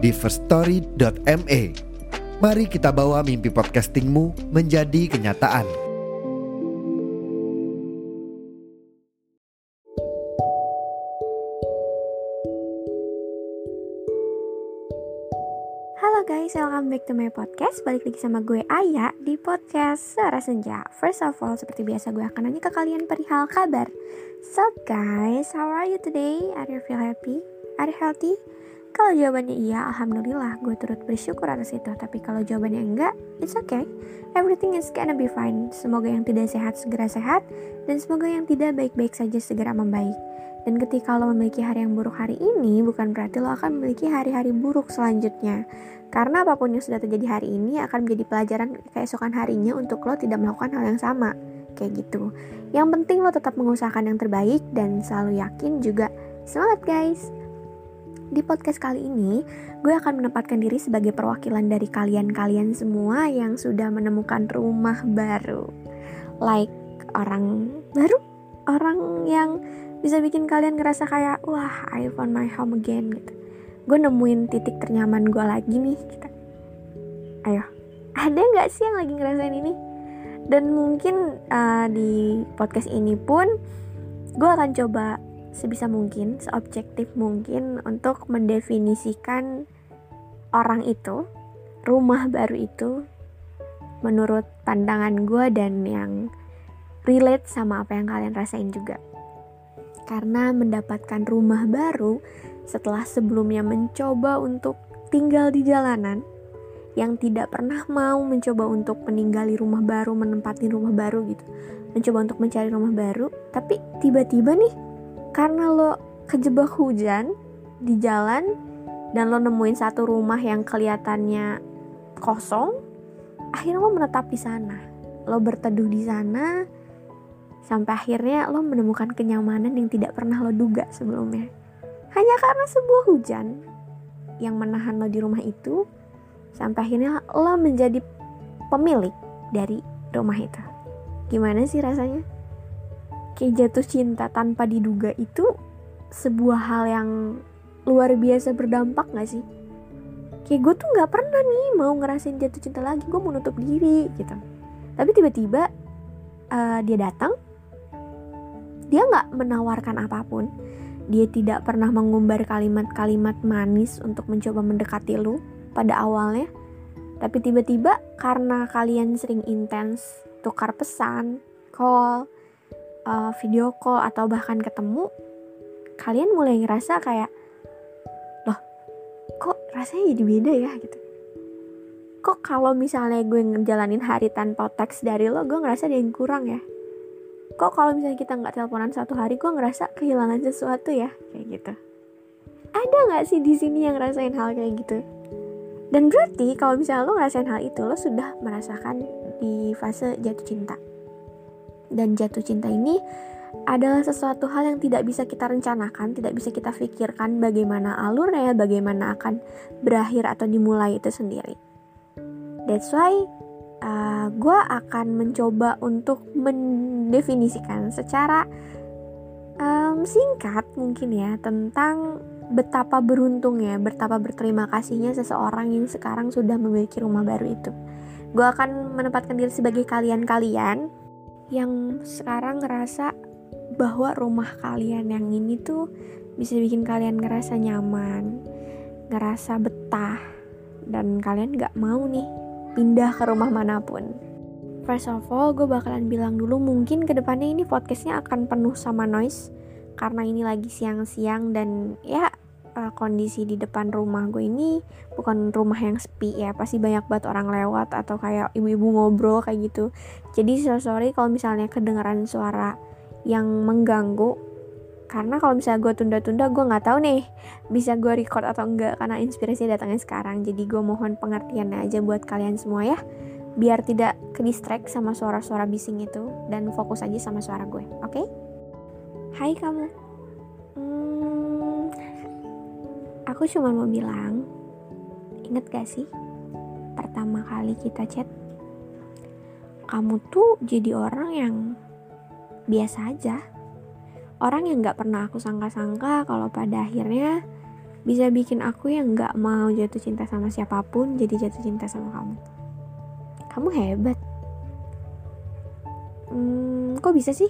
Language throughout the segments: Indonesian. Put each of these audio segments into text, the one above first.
di firststory.me. Mari kita bawa mimpi podcastingmu menjadi kenyataan. Halo guys, welcome back to my podcast Balik lagi sama gue Aya di podcast Suara Senja First of all, seperti biasa gue akan nanya ke kalian perihal kabar So guys, how are you today? Are you feel happy? Are you healthy? Kalau jawabannya iya, Alhamdulillah gue turut bersyukur atas itu Tapi kalau jawabannya enggak, it's okay Everything is gonna be fine Semoga yang tidak sehat segera sehat Dan semoga yang tidak baik-baik saja segera membaik dan ketika lo memiliki hari yang buruk hari ini, bukan berarti lo akan memiliki hari-hari buruk selanjutnya. Karena apa pun yang sudah terjadi hari ini akan menjadi pelajaran keesokan harinya untuk lo tidak melakukan hal yang sama. Kayak gitu. Yang penting lo tetap mengusahakan yang terbaik dan selalu yakin juga. Semangat guys! Di podcast kali ini, gue akan menempatkan diri sebagai perwakilan dari kalian-kalian semua yang sudah menemukan rumah baru. Like orang baru, orang yang bisa bikin kalian ngerasa kayak wah I found my home again gitu gue nemuin titik ternyaman gue lagi nih gitu. ayo ada nggak sih yang lagi ngerasain ini dan mungkin uh, di podcast ini pun gue akan coba sebisa mungkin seobjektif mungkin untuk mendefinisikan orang itu rumah baru itu menurut pandangan gue dan yang relate sama apa yang kalian rasain juga karena mendapatkan rumah baru setelah sebelumnya mencoba untuk tinggal di jalanan yang tidak pernah mau mencoba untuk meninggali rumah baru, menempati rumah baru gitu. Mencoba untuk mencari rumah baru, tapi tiba-tiba nih karena lo kejebak hujan di jalan dan lo nemuin satu rumah yang kelihatannya kosong, akhirnya lo menetap di sana. Lo berteduh di sana, Sampai akhirnya lo menemukan kenyamanan yang tidak pernah lo duga sebelumnya. Hanya karena sebuah hujan yang menahan lo di rumah itu, sampai akhirnya lo menjadi pemilik dari rumah itu. Gimana sih rasanya? Kayak jatuh cinta tanpa diduga itu sebuah hal yang luar biasa berdampak gak sih? Kayak gue tuh gak pernah nih mau ngerasain jatuh cinta lagi, gue mau nutup diri gitu. Tapi tiba-tiba uh, dia datang dia nggak menawarkan apa pun. Dia tidak pernah mengumbar kalimat-kalimat manis untuk mencoba mendekati lu pada awalnya. Tapi tiba-tiba karena kalian sering intens tukar pesan, call, uh, video call atau bahkan ketemu, kalian mulai ngerasa kayak, loh, kok rasanya jadi beda ya? Gitu. Kok kalau misalnya gue ngejalanin hari tanpa teks dari lo, gue ngerasa ada yang kurang ya? Kok kalau misalnya kita nggak teleponan satu hari gue ngerasa kehilangan sesuatu ya? Kayak gitu. Ada nggak sih di sini yang ngerasain hal kayak gitu? Dan berarti kalau misalnya lo ngerasain hal itu lo sudah merasakan di fase jatuh cinta dan jatuh cinta ini adalah sesuatu hal yang tidak bisa kita rencanakan, tidak bisa kita pikirkan bagaimana alurnya, bagaimana akan berakhir atau dimulai itu sendiri. That's why uh, gue akan mencoba untuk mendefinisikan secara um, singkat mungkin ya tentang betapa beruntungnya, betapa berterima kasihnya seseorang yang sekarang sudah memiliki rumah baru itu. Gue akan menempatkan diri sebagai kalian-kalian yang sekarang ngerasa bahwa rumah kalian yang ini tuh bisa bikin kalian ngerasa nyaman, ngerasa betah, dan kalian gak mau nih pindah ke rumah mana pun. First of all, gue bakalan bilang dulu mungkin ke depannya ini podcastnya akan penuh sama noise karena ini lagi siang-siang dan ya uh, kondisi di depan rumah gue ini bukan rumah yang sepi ya pasti banyak banget orang lewat atau kayak ibu-ibu ngobrol kayak gitu. Jadi so sorry kalau misalnya kedengaran suara yang mengganggu. Karena kalau misalnya gue tunda-tunda gue nggak tahu nih bisa gue record atau enggak karena inspirasi datangnya sekarang. Jadi gue mohon pengertiannya aja buat kalian semua ya biar tidak ke distract sama suara-suara bising itu dan fokus aja sama suara gue oke? Okay? Hai kamu. Hmm, aku cuma mau bilang inget gak sih pertama kali kita chat kamu tuh jadi orang yang biasa aja orang yang gak pernah aku sangka-sangka kalau pada akhirnya bisa bikin aku yang gak mau jatuh cinta sama siapa pun jadi jatuh cinta sama kamu. Kamu hebat. Hmm, kok bisa sih?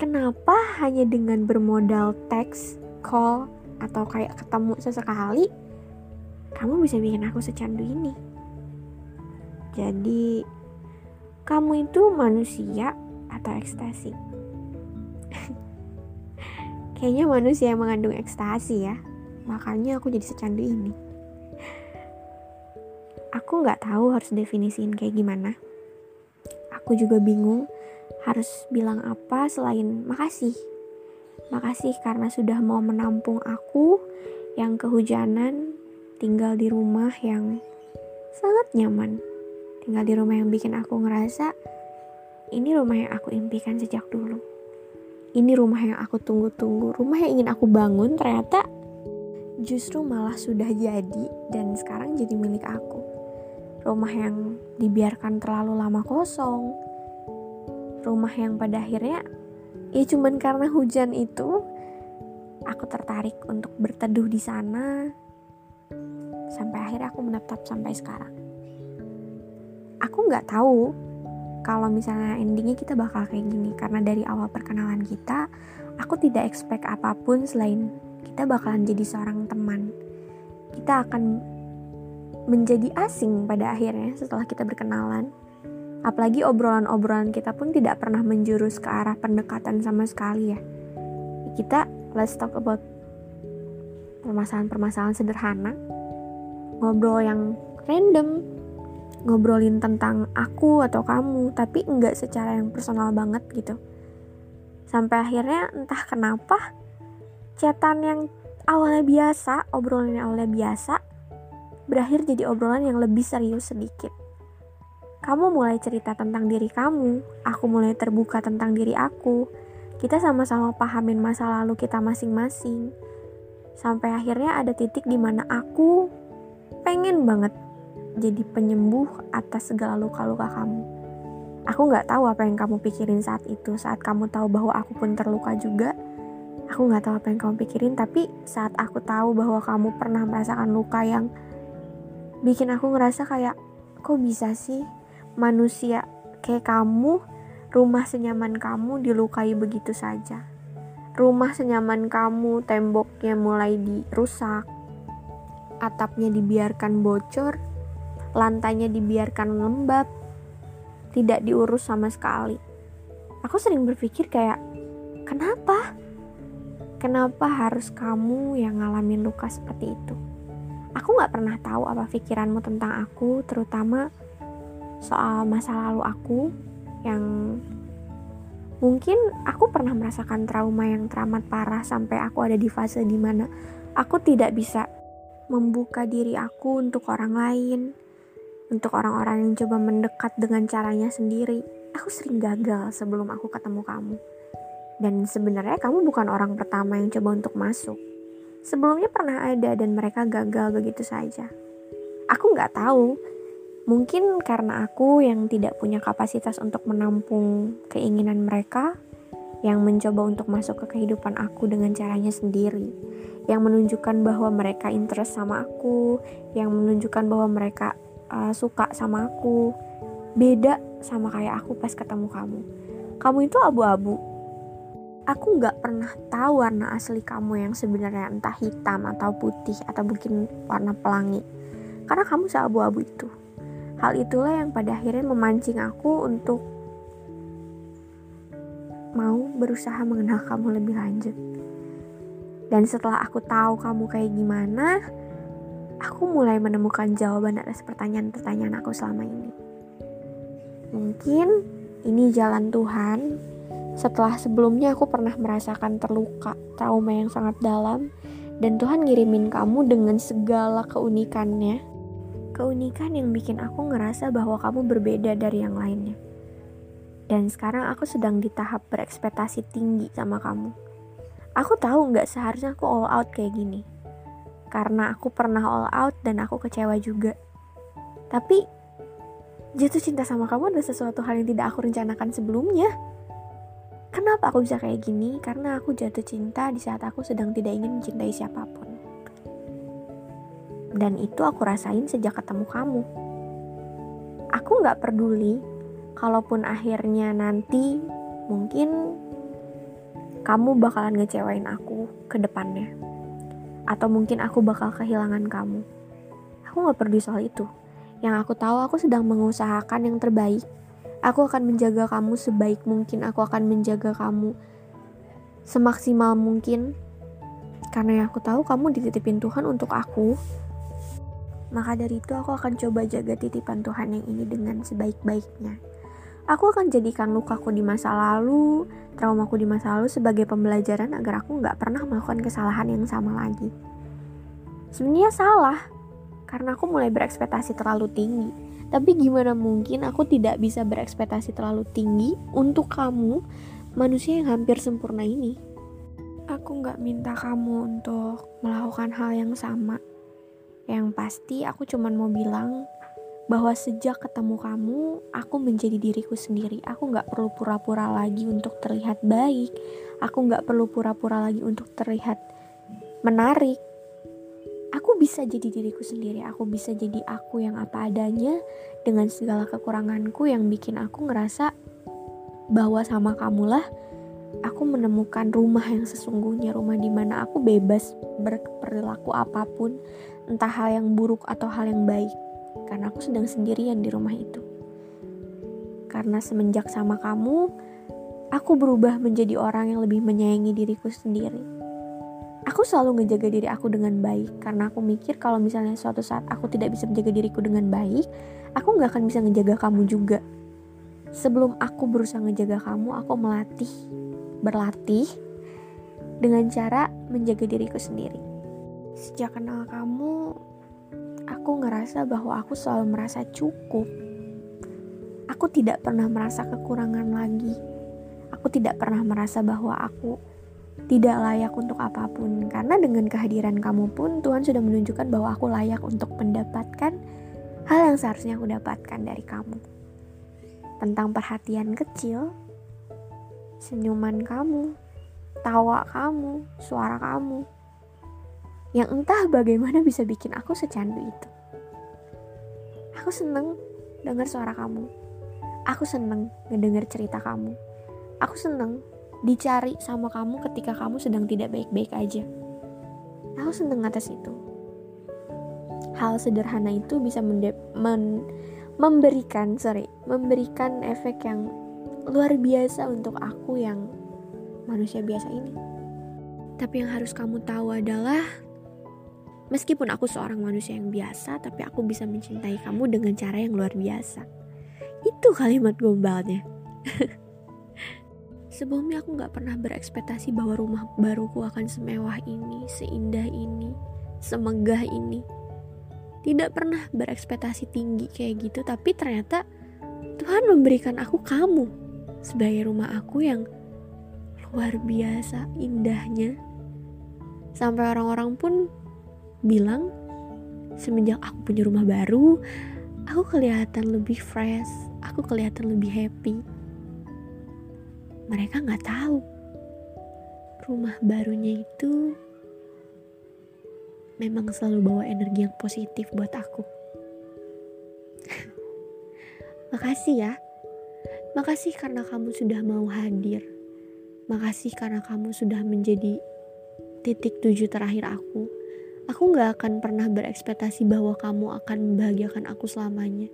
Kenapa hanya dengan bermodal teks, call, atau kayak ketemu sesekali, kamu bisa bikin aku secandu ini? Jadi, kamu itu manusia atau ekstasi? Kayaknya manusia yang mengandung ekstasi ya. Makanya aku jadi secandu ini. Aku nggak tahu harus definisiin kayak gimana. Aku juga bingung harus bilang apa selain makasih. Makasih karena sudah mau menampung aku yang kehujanan tinggal di rumah yang sangat nyaman. Tinggal di rumah yang bikin aku ngerasa ini rumah yang aku impikan sejak dulu ini rumah yang aku tunggu-tunggu, rumah yang ingin aku bangun ternyata justru malah sudah jadi dan sekarang jadi milik aku. Rumah yang dibiarkan terlalu lama kosong. Rumah yang pada akhirnya ya cuman karena hujan itu aku tertarik untuk berteduh di sana. Sampai akhirnya aku menetap sampai sekarang. Aku nggak tahu kalau misalnya endingnya kita bakal kayak gini. Karena dari awal perkenalan kita aku tidak expect apa pun selain kita bakalan jadi seorang teman. Kita akan menjadi asing pada akhirnya setelah kita berkenalan apalagi obrolan-obrolan kita pun tidak pernah menjurus ke arah pendekatan sama sekali ya. Kita let's talk about permasalahan-permasalahan sederhana. Ngobrol yang random. Ngobrolin tentang aku atau kamu tapi enggak secara yang personal banget gitu. Sampai akhirnya entah kenapa chatan yang awalnya biasa obrolan yang awalnya biasa berakhir jadi obrolan yang lebih serius sedikit kamu mulai cerita tentang diri kamu. Aku mulai terbuka tentang diri aku. Kita sama-sama pahamin masa lalu kita masing-masing. Sampai akhirnya ada titik di mana aku pengen banget jadi penyembuh atas segala luka-luka kamu. Aku nggak tahu apa yang kamu pikirin saat itu, saat kamu tahu bahwa aku pun terluka juga. Aku nggak tahu apa yang kamu pikirin, tapi saat aku tahu bahwa kamu pernah merasakan luka yang bikin aku ngerasa kayak, kok bisa sih manusia kayak kamu, rumah senyaman kamu dilukai begitu saja. Rumah senyaman kamu, temboknya mulai dirusak, atapnya dibiarkan bocor, lantainya dibiarkan lembab, tidak diurus sama sekali. Aku sering berpikir kayak, kenapa? Kenapa harus kamu yang ngalamin luka seperti itu? Aku gak pernah tahu apa pikiranmu tentang aku, terutama soal masa lalu aku yang mungkin aku pernah merasakan trauma yang teramat parah sampai aku ada di fase di mana aku tidak bisa membuka diri aku untuk orang lain, untuk orang-orang yang coba mendekat dengan caranya sendiri, aku sering gagal sebelum aku ketemu kamu. Dan sebenarnya kamu bukan orang pertama yang coba untuk masuk. Sebelumnya pernah ada dan mereka gagal begitu saja. Aku nggak tahu, mungkin karena aku yang tidak punya kapasitas untuk menampung keinginan mereka, yang mencoba untuk masuk ke kehidupan aku dengan caranya sendiri, yang menunjukkan bahwa mereka interest sama aku, yang menunjukkan bahwa mereka uh, suka sama aku beda sama kayak aku pas ketemu kamu. Kamu itu abu-abu. Aku nggak pernah tahu warna asli kamu yang sebenarnya entah hitam atau putih atau mungkin warna pelangi. Karena kamu seabu-abu itu hal itulah yang pada akhirnya memancing aku untuk mau berusaha mengenal kamu lebih lanjut dan setelah aku tahu kamu kayak gimana aku mulai menemukan jawaban atas pertanyaan-pertanyaan aku selama ini. Mungkin ini jalan Tuhan Setelah sebelumnya aku pernah merasakan terluka, trauma yang sangat dalam, dan Tuhan ngirimin kamu dengan segala keunikannya. Keunikan yang bikin aku ngerasa bahwa kamu berbeda dari yang lainnya. Dan sekarang aku sedang di tahap berekspektasi tinggi sama kamu. Aku tahu nggak seharusnya aku all out kayak gini. Karena aku pernah all out dan aku kecewa juga. Tapi jatuh cinta sama kamu adalah sesuatu hal yang tidak aku rencanakan sebelumnya. Kenapa aku bisa kayak gini? Karena aku jatuh cinta di saat aku sedang tidak ingin mencintai siapa pun. Dan itu aku rasain sejak ketemu kamu. Aku gak peduli, kalaupun akhirnya nanti mungkin kamu bakalan ngecewain aku ke depannya. Atau mungkin aku bakal kehilangan kamu. Aku gak peduli soal itu. Yang aku tahu aku sedang mengusahakan yang terbaik Aku akan menjaga kamu sebaik mungkin. Aku akan menjaga kamu semaksimal mungkin. Karena yang aku tahu kamu dititipin Tuhan untuk aku. Maka dari itu aku akan coba jaga titipan Tuhan yang ini dengan sebaik-baiknya. Aku akan jadikan lukaku di masa lalu, traumaku di masa lalu sebagai pembelajaran agar aku nggak pernah melakukan kesalahan yang sama lagi. Sebenarnya salah, karena aku mulai berekspektasi terlalu tinggi tapi gimana mungkin aku tidak bisa berekspektasi terlalu tinggi untuk kamu, manusia yang hampir sempurna ini. Aku nggak minta kamu untuk melakukan hal yang sama. Yang pasti aku cuma mau bilang bahwa sejak ketemu kamu, aku menjadi diriku sendiri. Aku nggak perlu pura-pura lagi untuk terlihat baik. Aku nggak perlu pura-pura lagi untuk terlihat menarik aku bisa jadi diriku sendiri aku bisa jadi aku yang apa adanya dengan segala kekuranganku yang bikin aku ngerasa bahwa sama kamulah aku menemukan rumah yang sesungguhnya rumah di mana aku bebas berperilaku apa pun entah hal yang buruk atau hal yang baik karena aku sedang sendirian di rumah itu. Karena semenjak sama kamu aku berubah menjadi orang yang lebih menyayangi diriku sendiri. Aku selalu ngejaga diri aku dengan baik karena aku mikir kalau misalnya suatu saat aku tidak bisa menjaga diriku dengan baik aku nggak akan bisa ngejaga kamu juga. Sebelum aku berusaha ngejaga kamu aku melatih berlatih dengan cara menjaga diriku sendiri sejak kenal kamu aku ngerasa bahwa aku selalu merasa cukup. Aku tidak pernah merasa kekurangan lagi. Aku tidak pernah merasa bahwa aku tidak layak untuk apa pun. Karena dengan kehadiran kamu pun Tuhan sudah menunjukkan bahwa aku layak untuk mendapatkan hal yang seharusnya aku dapatkan dari kamu. Tentang perhatian kecil senyuman kamu tawa kamu suara kamu yang entah bagaimana bisa bikin aku secandu itu aku seneng dengar suara kamu aku seneng ngedenger cerita kamu aku seneng dicari sama kamu ketika kamu sedang tidak baik-baik aja. Aku seneng atas itu. Hal sederhana itu bisa men memberikan, sorry, memberikan efek yang luar biasa untuk aku yang manusia biasa ini. Tapi yang harus kamu tahu adalah meskipun aku seorang manusia yang biasa, tapi aku bisa mencintai kamu dengan cara yang luar biasa. Itu kalimat gombalnya. Sebelumnya aku gak pernah berekspektasi bahwa rumah baruku akan semewah ini, seindah ini, semegah ini. Tidak pernah berekspektasi tinggi kayak gitu, tapi ternyata Tuhan memberikan aku kamu sebagai rumah aku yang luar biasa indahnya. Sampai orang-orang pun bilang semenjak aku punya rumah baru, aku kelihatan lebih fresh, aku kelihatan lebih happy mereka nggak tahu rumah barunya itu memang selalu bawa energi yang positif buat aku. Makasih ya. Makasih karena kamu sudah mau hadir. Makasih karena kamu sudah menjadi titik tujuh terakhir aku. Aku gak akan pernah berekspektasi bahwa kamu akan membahagiakan aku selamanya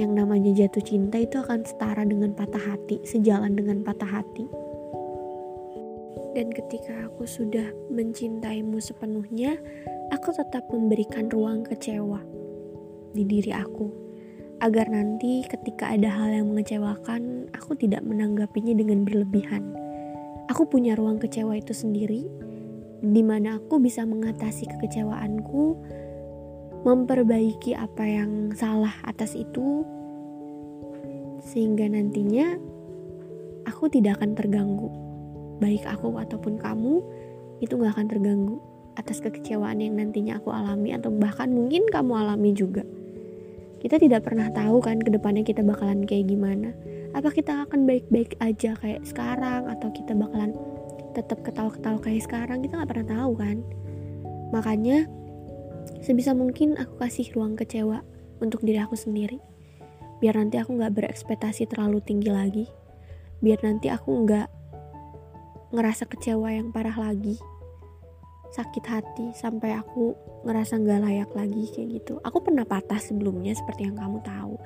yang namanya jatuh cinta itu akan setara dengan patah hati, sejalan dengan patah hati. Dan ketika aku sudah mencintaimu sepenuhnya, aku tetap memberikan ruang kecewa di diri aku. agar nanti ketika ada hal yang mengecewakan, aku tidak menanggapinya dengan berlebihan. Aku punya ruang kecewa itu sendiri, di mana aku bisa mengatasi kekecewaanku, memperbaiki apa yang salah atas itu, sehingga nantinya aku tidak akan terganggu. Baik aku ataupun kamu, itu gak akan terganggu atas kekecewaan yang nantinya aku alami atau bahkan mungkin kamu alami juga kita tidak pernah tahu kan ke depannya kita bakalan kayak gimana apa kita akan baik-baik aja kayak sekarang atau kita bakalan tetap ketawa-ketawa kayak sekarang kita nggak pernah tahu kan makanya sebisa mungkin aku kasih ruang kecewa untuk diri aku sendiri biar nanti aku nggak berekspektasi terlalu tinggi lagi biar nanti aku nggak ngerasa kecewa yang parah lagi sakit hati sampai aku ngerasa nggak layak lagi kayak gitu. Aku pernah patah sebelumnya seperti yang kamu tahu.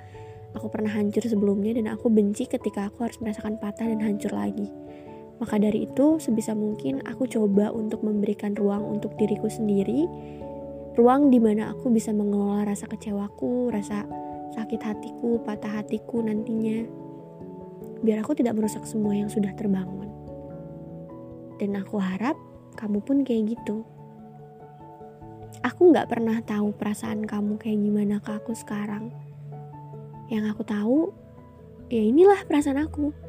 Aku pernah hancur sebelumnya dan aku benci ketika aku harus merasakan patah dan hancur lagi. Maka dari itu sebisa mungkin aku coba untuk memberikan ruang untuk diriku sendiri. Ruang di mana aku bisa mengelola rasa kecewaku, rasa sakit hatiku, patah hatiku nantinya. Biar aku tidak merusak semua yang sudah terbangun. Dan aku harap kamu pun kayak gitu. Aku gak pernah tahu perasaan kamu kayak gimana ke aku sekarang. Yang aku tahu, ya inilah perasaan aku.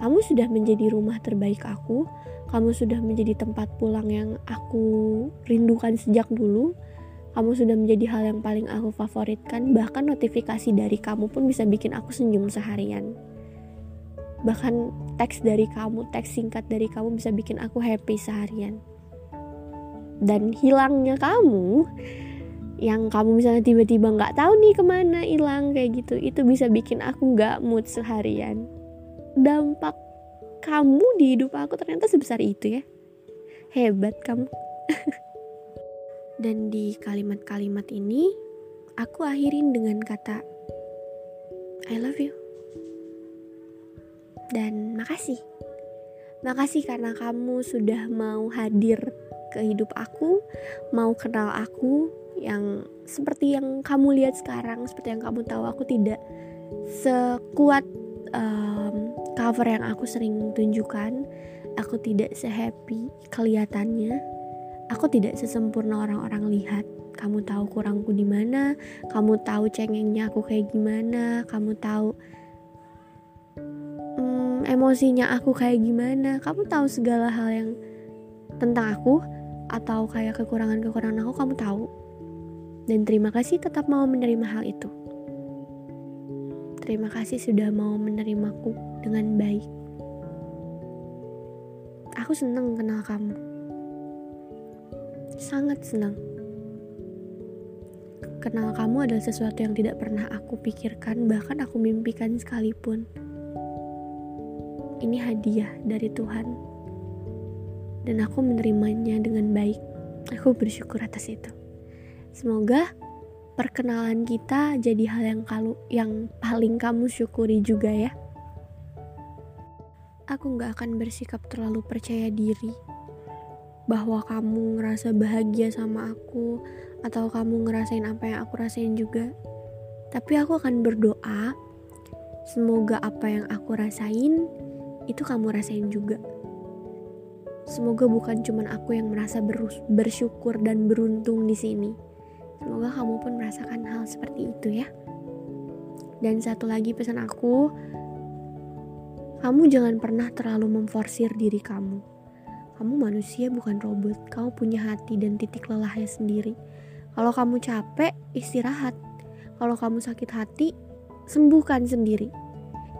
Kamu sudah menjadi rumah terbaik aku. Kamu sudah menjadi tempat pulang yang aku rindukan sejak dulu. Kamu sudah menjadi hal yang paling aku favoritkan. Bahkan notifikasi dari kamu pun bisa bikin aku senyum seharian bahkan teks dari kamu, teks singkat dari kamu bisa bikin aku happy seharian. Dan hilangnya kamu, yang kamu misalnya tiba-tiba nggak tahu nih ke mana hilang kayak gitu, itu bisa bikin aku nggak mood seharian. Dampak kamu di hidup aku ternyata sebesar itu ya. Hebat kamu. Dan di kalimat-kalimat ini, aku akhirin dengan kata I love you dan makasih. Makasih karena kamu sudah mau hadir ke hidup aku, mau kenal aku yang seperti yang kamu lihat sekarang, seperti yang kamu tahu aku tidak sekuat um, cover yang aku sering tunjukkan. Aku tidak sehappy kelihatannya. Aku tidak sesempurna orang-orang lihat. Kamu tahu kurangku di mana, kamu tahu cengengnya aku kayak gimana, kamu tahu emosinya aku kayak gimana kamu tahu segala hal yang tentang aku atau kayak kekurangan-kekurangan aku kamu tahu dan terima kasih tetap mau menerima hal itu terima kasih sudah mau menerimaku dengan baik. Aku senang kenal kamu. Sangat senang kenal kamu adalah sesuatu yang tidak pernah aku pikirkan bahkan aku mimpikan sekalipun. Ini hadiah dari Tuhan. Dan aku menerimanya dengan baik. Aku bersyukur atas itu. Semoga perkenalan kita jadi hal yang kalau yang paling kamu syukuri juga ya aku gak akan bersikap terlalu percaya diri bahwa kamu ngerasa bahagia sama aku atau kamu ngerasain apa yang aku rasain juga tapi aku akan berdoa semoga apa yang aku rasain itu kamu rasain juga. Semoga bukan cuma aku yang merasa bersyukur dan beruntung di sini. Semoga kamu pun merasakan hal seperti itu ya. Dan satu lagi pesan aku, kamu jangan pernah terlalu memforsir diri kamu. Kamu manusia bukan robot, kamu punya hati dan titik lelahnya sendiri. Kalau kamu capek, istirahat. Kalau kamu sakit hati, sembuhkan sendiri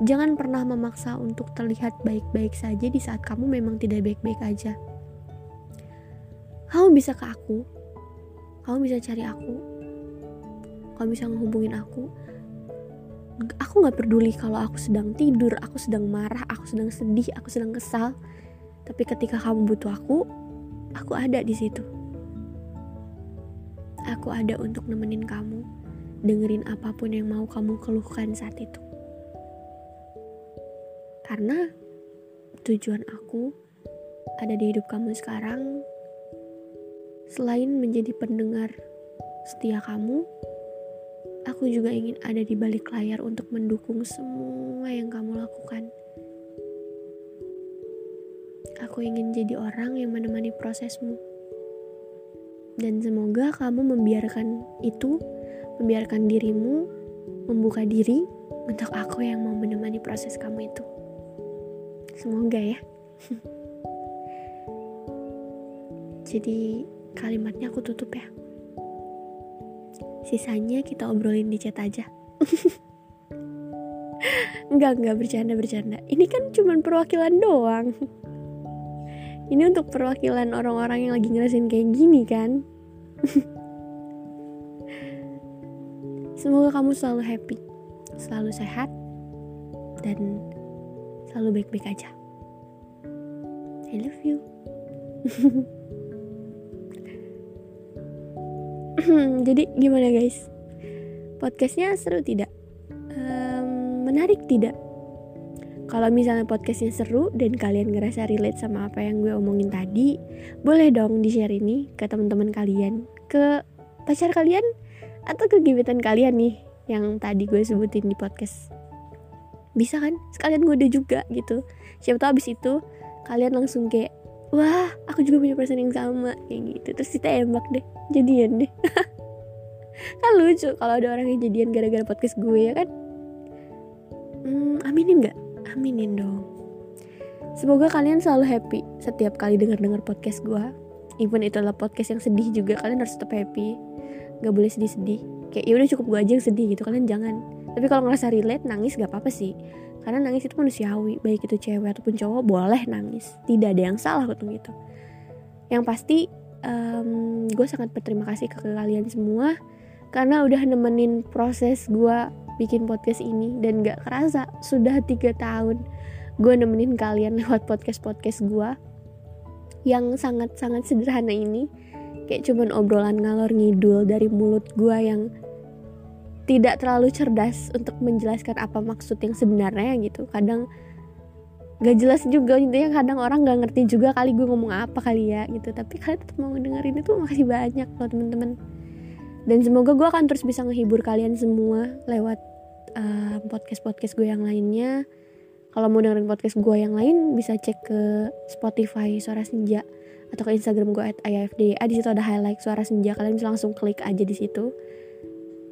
Jangan pernah memaksa untuk terlihat baik-baik saja di saat kamu memang tidak baik-baik aja. Kamu bisa ke aku, kamu bisa cari aku, kamu bisa menghubungin aku. Aku gak peduli kalau aku sedang tidur, aku sedang marah, aku sedang sedih, aku sedang kesal. Tapi ketika kamu butuh aku, aku ada di situ. Aku ada untuk nemenin kamu, dengerin apa pun yang mau kamu keluhkan saat itu. Karena tujuan aku ada di hidup kamu sekarang selain menjadi pendengar setia kamu, aku juga ingin ada di balik layar untuk mendukung semua yang kamu lakukan. Aku ingin jadi orang yang menemani prosesmu. Dan semoga kamu membiarkan itu, membiarkan dirimu membuka diri untuk aku yang mau menemani proses kamu itu. Semoga ya. Jadi kalimatnya aku tutup ya. Sisanya kita obrolin di chat aja. enggak, enggak bercanda bercanda. Ini kan cuma perwakilan doang. Ini untuk perwakilan orang-orang yang lagi ngerasain kayak gini kan. Semoga kamu selalu happy, selalu sehat, dan selalu baik-baik aja. I love you. Jadi gimana guys? Podcastnya seru tidak? Um, menarik tidak? Kalau misalnya podcastnya seru dan kalian ngerasa relate sama apa yang gue omongin tadi, boleh dong di-share ini ke teman-teman kalian, ke pacar kalian, atau ke gebetan kalian nih yang tadi gue sebutin di podcast. Bisa kan? Sekalian gue udah juga gitu. Siapa tahu abis itu kalian langsung kayak, wah aku juga punya perasaan yang sama kayak gitu. Terus kita embak deh, jadian deh. kan lucu kalau ada orang yang jadian gara-gara podcast gue ya kan? Hmm, aminin nggak? Aminin dong. Semoga kalian selalu happy setiap kali denger-denger podcast gue. Even itu adalah podcast yang sedih juga, kalian harus tetap happy. Gak boleh sedih-sedih. Kayak ya udah cukup gue aja yang sedih gitu, kalian jangan. Tapi kalau ngerasa relate, nangis gak apa-apa sih. Karena nangis itu manusiawi, baik itu cewek ataupun cowok boleh nangis. Tidak ada yang salah gitu gitu. Yang pasti um, gue sangat berterima kasih ke kalian semua karena udah nemenin proses gue bikin podcast ini dan gak kerasa sudah tiga tahun gue nemenin kalian lewat podcast podcast gue yang sangat sangat sederhana ini kayak cuman obrolan ngalor ngidul dari mulut gue yang tidak terlalu cerdas untuk menjelaskan apa maksud yang sebenarnya gitu. Kadang gak jelas juga intinya kadang orang gak ngerti juga kali gue ngomong apa kali ya gitu. Tapi kalian tetap mau dengerin itu makasih banyak loh temen-temen dan semoga gue akan terus bisa ngehibur kalian semua lewat uh, eh, podcast podcast gue yang lainnya. Kalau mau dengerin podcast gue yang lain bisa cek ke Spotify suara senja atau ke Instagram gue at ayafda di situ ada highlight suara senja. Kalian bisa langsung klik aja di situ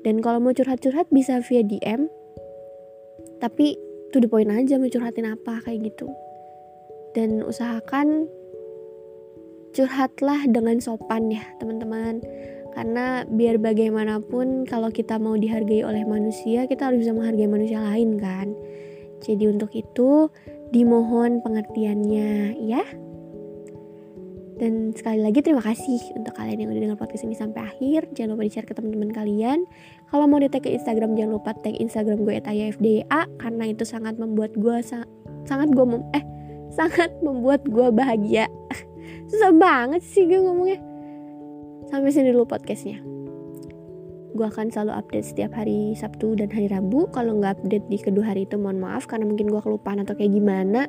dan kalau mau curhat-curhat bisa via DM tapi tuh di poin aja mau curhatin apa kayak gitu. Dan usahakan curhatlah dengan sopan ya teman-teman. Karena biar bagaimanapun kalau kita mau dihargai oleh manusia kita harus bisa menghargai manusia lain kan. Jadi untuk itu dimohon pengertiannya ya dan sekali lagi terima kasih untuk kalian yang udah dengar podcast ini sampai akhir jangan lupa di share ke teman-teman kalian kalau mau di tag ke Instagram jangan lupa tag Instagram gue @ayafda karena itu sangat membuat gue sa sangat gue eh sangat membuat gue bahagia susah banget sih gue ngomongnya Sampai sini dulu podcastnya. Gue akan selalu update setiap hari Sabtu dan hari Rabu. Kalau nggak update di kedua hari itu mohon maaf karena mungkin gue kelupaan atau kayak gimana.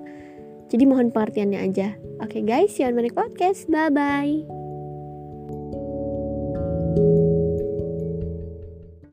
Jadi mohon pengertiannya aja. Oke okay guys, see you on my next podcast. Bye-bye.